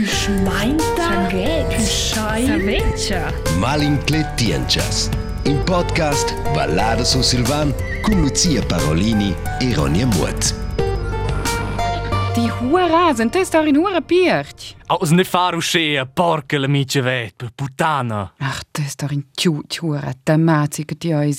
Püschmeinta. Sanguet. Püschai. Saveccia. Malincletienchas. In podcast Ballada su Silvan con Lucia Parolini e Ronja Mut. Die Hura sind das da in Hura Pirch. Aus ne faru schea, porca la micia vet, per puttana. Ach, das ist doch in Tjut Hura, der Mazzi che ti hai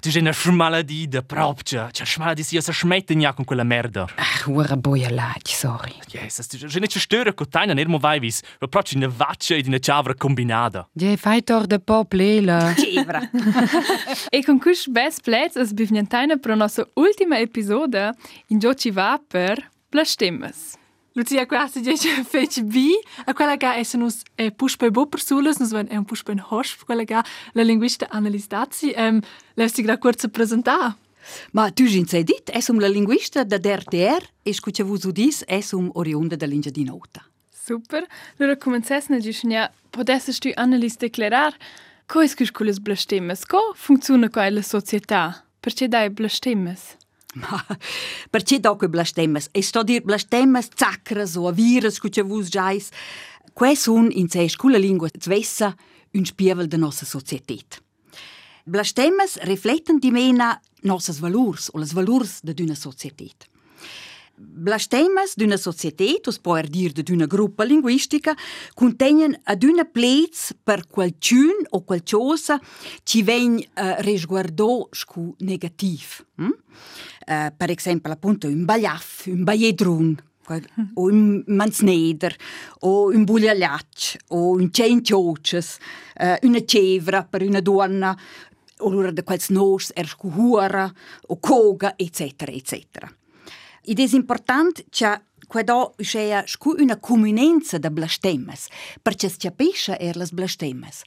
sei una schmaladida propcia. C'è schmaladi sia sa schmettegna con quella merda. Ach, Hura boia lach, sorry. Jesus, tu sei nicht störe con taina nermo vai vis. Lo proprio in vaccia e in una chavra combinata. Je fai doch de pop lela. E con questo best plats es bivniantaina la nostra ultima episoda in Gioci va per Blastemmes. Lucia, quasi dice fece B, a quella che è nus è puspe bo persulas, nus è un puspe in hosch, quella che la linguista Annelies Dazzi, ähm, lässt sich da kurz presentare. Ma tu gin sei dit, es um la linguista da DRTR e scucha vus udis es um oriunda da lingia di nota. Super. Allora comencessna giusnia, potesses tu Annelies declarar co es quis cules Blastemmes? Co funziona co la società? Perché dai Blastemmes? Ma perché dopo blastemmas? E sto dir blastemmas zacras o virus scucha vus giais. Que sun in sei scula lingua zvessa un spievel da nossa societet. Blastemmas refletten di mena nossas valurs o las valurs da d'una societet. Blastemmas d'una societet, os poer dir de d'una gruppa linguistica, contenien ad una plez per qualcun o qualcosa ci vegn uh, resguardò scu negativ. Hm? Uh, per esempio, appunto, un bagliaff, un bagliedrun, o un mansneder, o un bugliagliacc, o un cien cioces, uh, una cevra per una donna, o l'ora de quels nos er scu huara, o coga, eccetera, eccetera. Ed è importante che quando c'è una comunenza di blasfemas, perché si capisce er le blasfemas.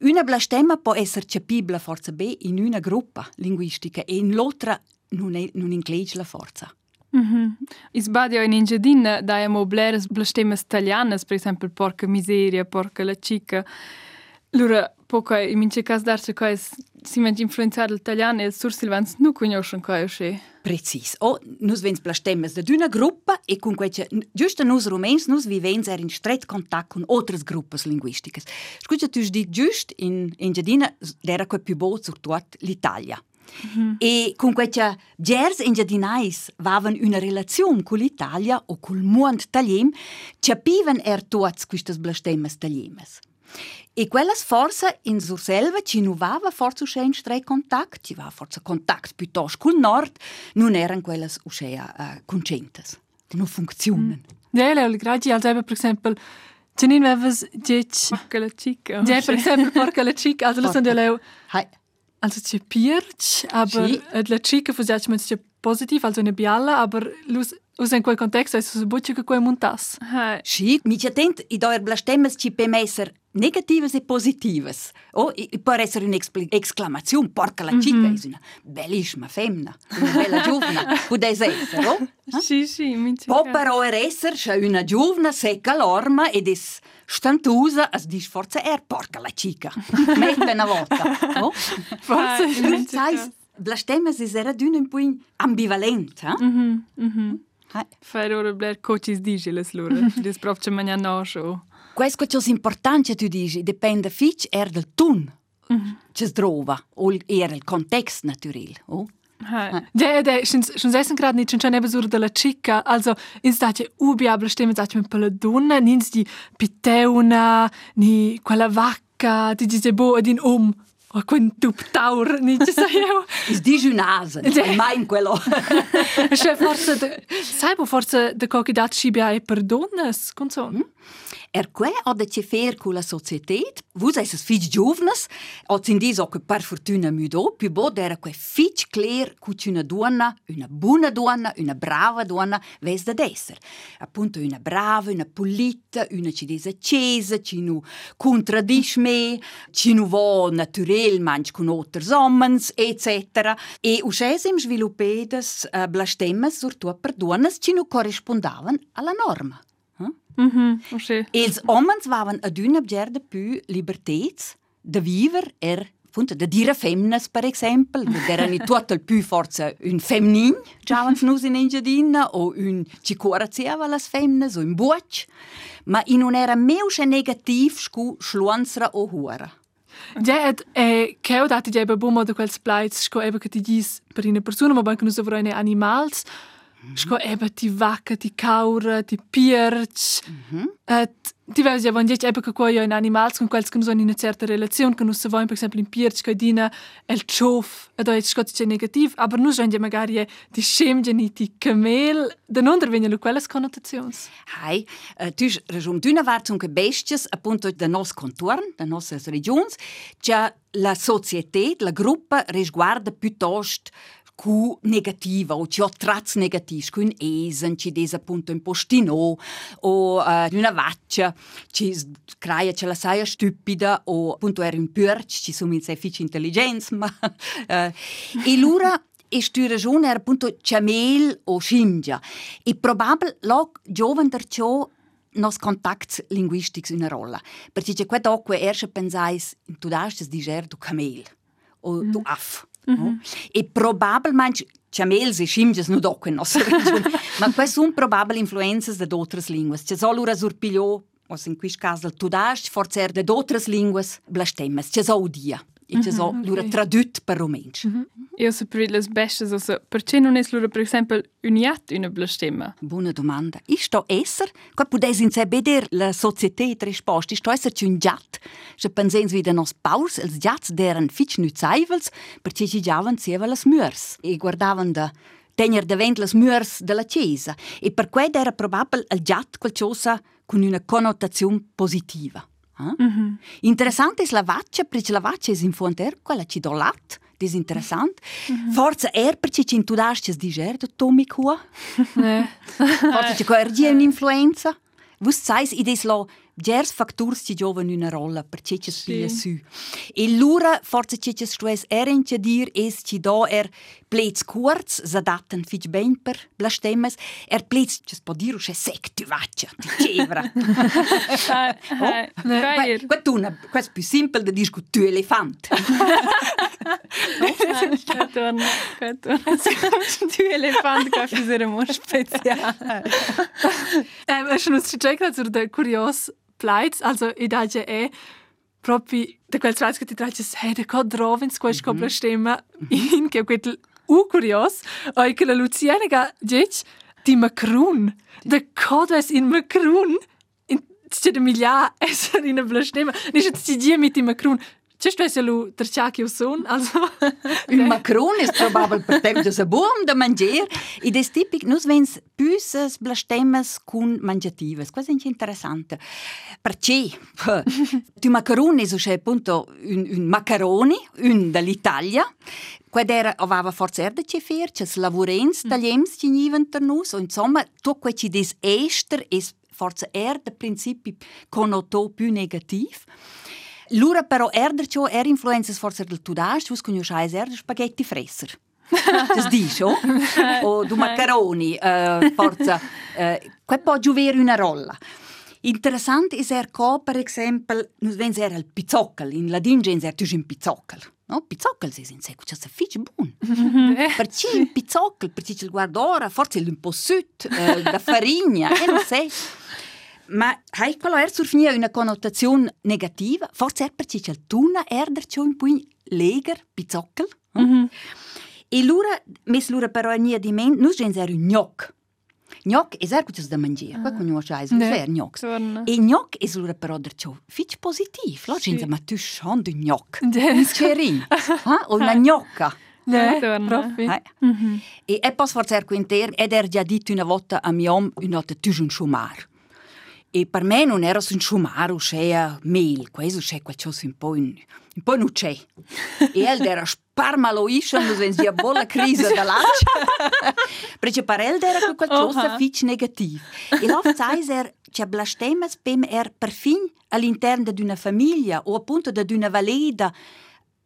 Una blasfema può essere capibile forse bene in una gruppa linguistica e in l'altra non, è, non inclege la forza. Mhm. Mm Izbadijo in inžedin, da je mobler z blašteme staljanes, per esempio porca miseria, porca la chica. Lura, po kaj, i min që ka zdar që kaj si me influencar italiane, sur Silvans nuk u njoshën kaj është. Precis. O, nus vens plastemmes de d'una gruppa e kun quei që, giusta nus rumens, nus vivens er in stret contact cun otras gruppas linguistiques. Scusa, tu sdi giust in, in Giardina, d'era quei più sur tuat l'Italia. Mm -hmm. E con questa Gers e Giardinais avevano una relazione con l'Italia o col mondo italiano, piven er tuats queste blastemme italiane. E quellas forza in surselva ci nu vava forza usce in stret contact, ci va forza contact piuttosto col nord, non eran quellas uscea uh, concentas. Non funzionan. Ja, le gradi als eben, per esempio, Janine Wevers dice, Porca la cica. ja, per esempio, porca la chica, also das sind ja leu, Hai. also c'è pirch, aber Sì. äh, la chica fusiac man c'è positiv, also eine bialla, aber lus us in quel context es so bucci che quei montas. Ha, Sì, mi ci attent, i doer blastemmas ci per negatives e positivas. Ou e pode ser uma exclamação, porca la chica, uhum. uma belíssima femmina, uma bela giovane, pudesse ser, ou? Sì, sì, mi Può però essere c'è una giovane secca l'orma ed è stantusa a dis forza er porca la chica. Mette una volta, oh? Forse. Ah, sai, la stemma si era d'un un po' ambivalente, eh? Mhm, mhm. Fai loro bler coaches digeles loro, des proprio mangiano show. Quais che c'è importante tu dici dipende fich er del tun. Mm. C'è drova o er il context naturil, oh? Eh. Ja, ja, schon sessen grad nicht schon eben sur de la chica, also in state ubiable stimmen state mit pelle donna, nins di piteuna, ni quella vacca, di dice bo din um. O quel tuptaur, ni ci sai io. Is digiunase, non mai in quello. Cioè forse, sai bo forse de coche dat ci bia e per donnes, consol. Mm? Er que ha de che fer con la societet, vus es fitch giovnes, o sin dis o che per fortuna mudo, più bo era que fitch clear cu una donna, una buona donna, una brava donna, ves da esser. Appunto una brava, una pulita, una ci des accesa, ci nu contradis me, ci nu vo naturel manch con otters homens, etc. E uscesim sviluppedes uh, blastemmas surtua per donnas ci nu correspondavan alla norma. Mhm, usche. Els homens vaven ad una bgerda più libertets de viver er appunto da dire femminas per esempio, era ni tutto il più forza un femmin, giavan nus in Engiadina o un ci coraziava las femminas o un buoc, ma in non era meusche negativ scu schluansra o hura. Ja, et e che ho dato ja buon modo quels plaits, sco eba che ti dis per una persona, ma anche nus avrò ne animals, sco eba ti vacca, ti caura, ti pierch. Et ti vedi ja dic eba che qua io in animals con quels che nus in una certa relazione, che voin per esempio in pierch che dina el chof, ed oi sco ti negativ, aber nus ja magari di scemge ni ti camel, da non dervengono quelles connotazioni. Hai, uh, tu ragion d'una vart sunt che bestias appunto da nos contorn, da nossas regions, che la società, la gruppa risguarda piuttosto cu negativa o ci ho trazzi negativi, cu un esen, ci des appunto un postino o uh, una vaccia, ci crea ce la saia stupida o appunto era un purch, ci sono in sé fici intelligenza, ma uh, e lura e stu ragione era appunto camel o scingia. E probabile lo giovane der ciò nos contacts linguistics una rolla. Perché c'è qua dopo erst pensais, tu dastes diger du camel o du aff. No? E probavelmente chamel se chimges no doco em nossa região, mas quais sun probabili influências de línguas. Se só o ura ou se em quis caso tu tudast, forçar de outras línguas linguas, se só o dia. E c'è solo lura tradut per romensch. Io so per le bestes, also, perché non è loro per esempio un iat una blastemma? Buona domanda. Isto esser, qua pudes in beder la società risposta, isto esser un giat. Se pensens wieder nos paus, els giats deren fitch nu zaivels, perché ci giavan sieva las murs. E guardavan da tenere davent las murs della chiesa. E per qued era probabile il giat qualcosa con una connotazione positiva. Mm-hmm. Eh? Mm -hmm. Interessante slavacce, perché slavacce è in fonte, quella ci dolat, disinteressant. Mm -hmm. Forza er, perché ci intudasce di gerdo, tomi qua. Forza c'è qua, è un'influenza. Vus sais, ides lo... gjerës fakturës që gjove një në rolla për që që s'pile sy. E lura forse që që shtues erin që dir es që do er plec kuartës, zë datën fiq bëjnë për blashtemes, er plec që s'po diru shë sek të vaqë, të qevra. Oh, këtë tuna, këtë s'pë simpel dhe dishku të elefant. Këtë tuna, këtë tuna, të elefant ka fizere më special. Është në që që e ka të kurios, plaits, also i daje e propi de quel trats che ti traces hey de cod drovins quel scopla stemma in che quel u curios oi che la Luciana ga dic di Macron. De cod es in Macron. In c'è de milia esser in a bla stemma ti die mit di Macron c'è sto se lu terciachi o son also. Un Macron ist probabel per tem de sa buom da mangier. E des tipic nus vens büses blastemmes cun mangiatives. Questo è interessante. Perché tu macaron è c'è appunto un, un macaroni, un dall'Italia, Qued era aveva forza er de che fer, che lavorens tagliems ci niven ter nus, o insomma, tu quei ci des ester es forza er de principi connoto più negativ. Lura però erder ciò er influenzas forza del tudash, vus conoscais er de spaghetti fresser. Das dici, o? O du macaroni, uh, forza. Uh, que può giovere una rolla. Interessant is er co, per esempio, nus vens er al pizzockel, in ladin gens er tusch in pizzockel. No? Pizzockel si in seco, c'è fitch buon. Perché in pizzockel, perché il guardora, forse un po' sut, uh, da farigna, e non sai. Ma hai quella ersurfnia una connotazione negativa? Forse er è perché c'è il tuna erder c'è un po' leger, pizzockel. Mm-hmm. E allora, mes l'ora però nia di men, noi gen zero gnoc. Gnoc è zero che da mangiare, qua ah. con noi c'è zero gnoc. E gnoc è l'ora però der c'è fic positiv, la gente ma tu sei du gnoc. Scherin. Ha ah? una gnocca. Eh, ne, proprio. Eh. E è poi forse er ed er già detto una volta a mio uomo, una volta tu sei un schumar. E per me non era un schumar, o c'è mel, questo c'è qualcosa un po' in, un po' non c'è. E el era sparmalo ischen, lo wenn sie a bolla crisi da laccia. Perché per el era qualcosa Oha. fitch negativ. E l'oft sais er, c'è blastemmas pem er perfin all'interno di una famiglia o appunto di una valeda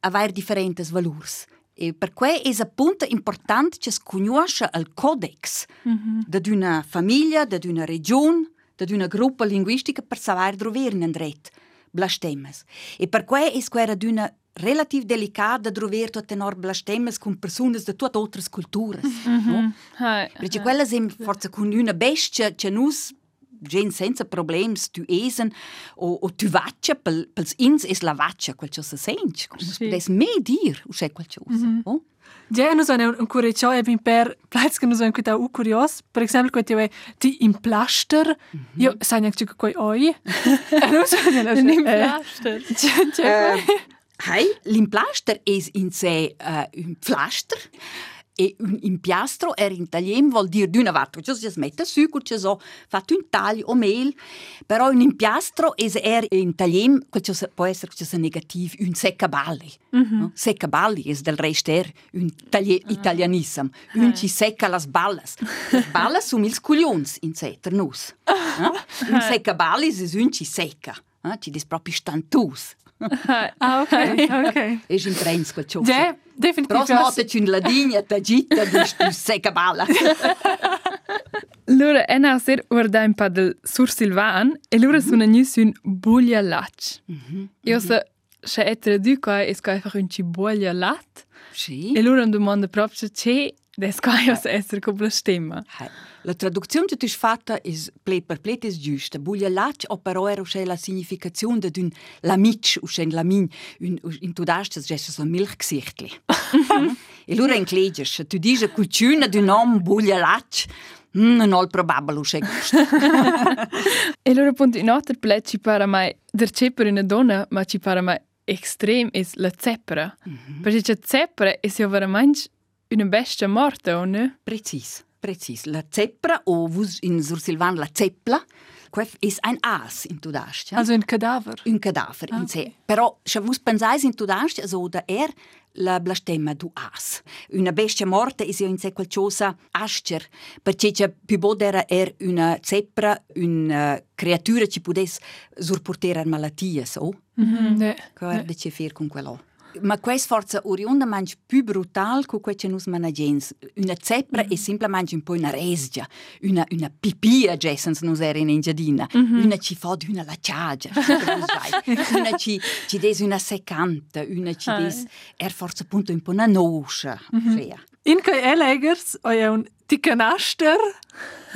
aver differenti valors. E per cui è appunto importante che si conosca il codex di una famiglia, di una regione, di una gruppa linguistica per sapere dove in dret blastemmes. E per cui è quella di una relativ delicat da trover tutte nor blastemmes con personas de tutte altre culturas. no? Hai. Perché quella sem forza con una bestia che nus gen senza problems tu esen o, o tu vaccia pel, pels ins es la vaccia quel che se sent. Come Sì. des me dir c'è quel cosa. no? Ja, nu sono un curioso e bin per plats che nu sono quita u curios. Per esempio, quando io ti in plaster, io sai neanche che coi oi. E nu sono la Nimm Pflaster. Eh, Hai, l'implaster es in sé un pflaster e un impiastro er in italien vuol dire d'una volta che si mette succo, che so fatto un taglio o mel, però un impiastro es er in italien, quel che può essere che sia negativ, un seccaballi. no? Seccaballi es del resto er un tagli- italianism, un ci secca las ballas. Las ballas sono ils cuglions in sé, ter nus. no? Un seccaballi es un ci secca, no? ci des proprio stantus. Ah, ok, ok. És in trens quel ciò. Ja, Definitiv. Das macht schon Ladinien, Tagita, du säcker Balla. Lura è una ser ordempa del Sur Silvan e lura mm -hmm. sono nis un buglia lac. Mm -hmm. Io se se è traduco è sco einfach un ci buglia lat. Sì. E lura domanda proprio c'è Descaio essere complestemma. La traduzione che tu hai fatto è plet per plet è giusta. Buglia lac o però era uscè la significazione di un lamic, uscè un lamin, un in tu dast es gesso un milchgesichtli. e lura in clegers, tu dice cucina di un om buglia lac. Mm, non probabile uscè. e allora appunto in altre plet ci pare mai der per una donna, ma ci pare mai extrem è la zeppera. Mm -hmm. Perché c'è zeppera e se veramente una bestia morta, o ne? Precis, precis. La zeppra, o vus in Sursilvan la zeppla, quef è un as in tu dastes. Also ein Kadaver. un cadaver Ah, in sé. Però, se vos pensais in tudast, so da er la blastemma du as. Una bestia morta is in sé qualcosa ascer, perché c'è più bodera er una zeppra, una creatura ci podes surportare malattie, so? Mhm. Ja. Che er de ce fir con quello. Ma questa forza oriunda mangi più brutal che quel che nus managens. Una zeppra è semplicemente un po' una resgia, una, una pipia, Jessens nus era in engiadina. Una ci fa di una lacciagia, una ci, ci des una seccanta, una ci des er forza appunto un po' una noscia. Cioè. In kai Elegers, è un Tickanaster.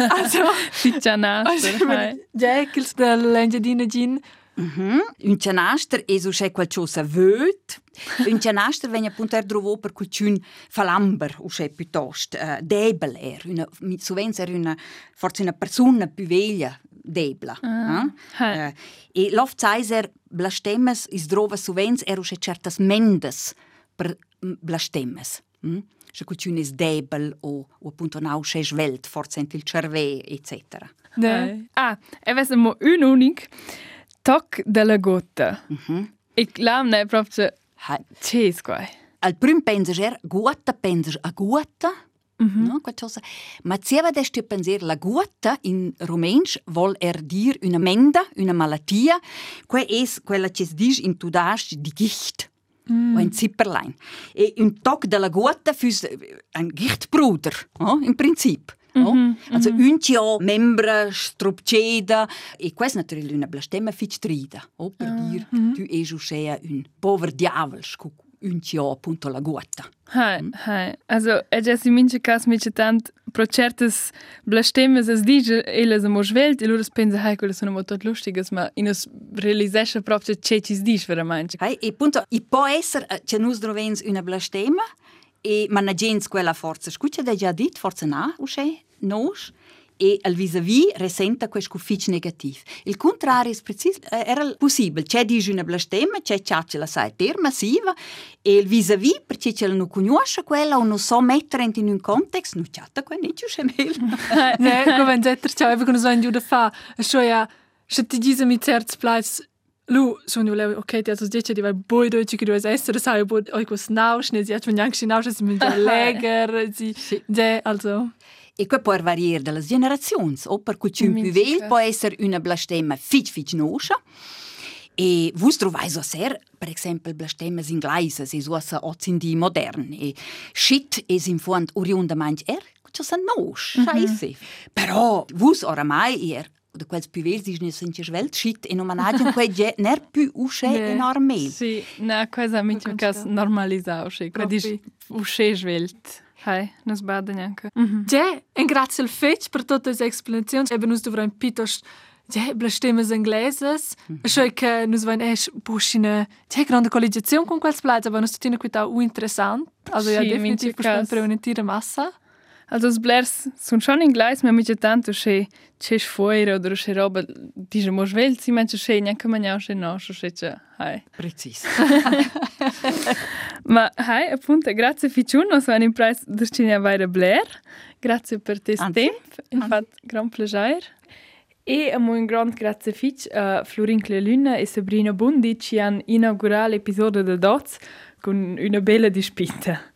Also, Ficcianaster, hai. Jackels dell'Engiadina Gin. Mhm. Un cianaster è so c'è qualcosa vöt. Un cianaster venne appunto er trovo per qualcun falamber o c'è piuttosto uh, debel er. Una, mi- sovens er una, forse una persona più veglia debla. Ah. eh? e l'oft sais er blastemmes is drova sovens er o c'è certas mendes per mm, blastemmes. Mm? Se qualcun is debel o, o appunto nau c'è svelt, forse il cerve, eccetera. Ja. Hai. Ah, e vesse mo un unic toc della gotta. E l'amna è proprio Hai. che squai. al prim penses er guata penses a guata no qualcosa ma se va desti penser la guata in romensch vol er dir una menda una malattia que es quella che si dice in tudasch di gicht o ein Zipperlein. E un toc della guata fürs ein Gichtbruder, no? in Prinzip. No? Mm -hmm, also mm -hmm. uncio membra strupceda e questa naturalmente una blastemma fitrida, o oh, per ah, dire mm -hmm. tu e juscea un pover diavol scucu. uncio appunto la guata. Hai, mm. hai. Also, e già si mince cas mi c'è tant pro certes blastemmes e es dige ele se mo svelt, e loro spense hai quelle sono molto lustiges, ma in es realisesce proprio c'è ci dis veramente. Hai, e appunto, i può essere eh, c'è nus drovens una blastemma, e ma na gens quella forza scuccia da già dit, forza na, usce, nos, e al vis-à-vis resenta questo ufficio negativo. Il contrario è precis, eh, era possibile. C'è dice una blastemma, c'è ciaccia la sai ter massiva e il vis-à-vis, perché ce la non conosce quella o non so mettere in un contesto, non chatta qua, non c'è meglio. Ne, come zetter ciao, even kunnen zijn jude fa. Zo ja, se ti dice mi certs plats Lu, sono io ok, ti also dice di vai boi dolci che doves essere, sai, boi oi quos naus, ne si hat von jank naus, si mit leger, si, de, also. E qua può variare dalle generazioni, o per cui più Minchia. vel può essere una blastemma fic fic noscia, e vos trovais a ser, per esempio, blastemmas ingleises, es usa ozin di modern, e shit es in fond oriunda manch er, ciò sa nos, scheisse. Però vos oramai er de quels puvers dischni sunt je schwelt schit in uma nagen quei je ner pu usche in arme. Sì, na quasi mit che cas normalizau sche, quei dis usche schwelt. Hai, nos baden anche. Uhum. Je, en grazie al fetch per tutte le explanazioni, e benus dovran pitos Ja, bestimmes ingleses. Schön, uhum. che é nus vain esch buschine. Ja, grande collegiazione con quels plats, aber nus tutina quita u interessant. Also ja, definitiv bestimmt per massa. Also os blers sun schon in gleis, ma mica tanto che che fuori oder che roba dice mo svelt, si manche che neanche mangiao che no, so che hai. Precis. Ma hai appunto grazie ficiuno, so un impress der Cinia Vaira Blair. Grazie per tes temp. Infat gran plaisir. E amo un grand grazie fic a Florin Cleluna e Sabrina Bundi ci han inaugurato l'episodio del Dots con una bella dispita.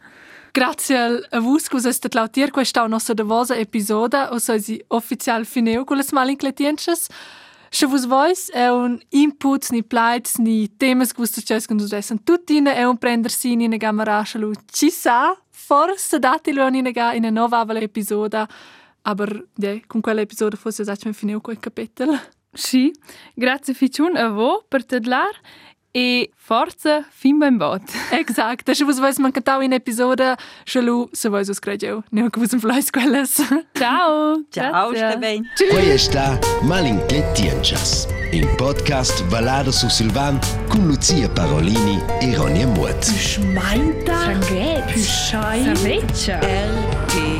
Grazie al- a vus che usate lautier questa nostra davosa episoda, o so si ufficial fineu con le smalincletiences. Se vos vois è un input, ni plights, ni temas che vos succes che nos essen tutti è un prendersi in una gamarascia lu. Ci sa, forse dati lo in una in una nuova episoda, aber ja, con quell'episodio forse esatto fineu quel capitolo. Sì, grazie ficiun a vo per tedlar e forza fin beim bot. Exakt, se vos vois mancatau in episoda, se lu, se vois us cregeu, ne che vos un fleis quelles. Ciao! Ciao, grazie. sta bene. Quei sta Malincletienchas, in podcast Ballada su Silvan con Lucia Parolini e Ronja Mutt. Schmeinta. Sanguet. Pischei. Saveccia. L G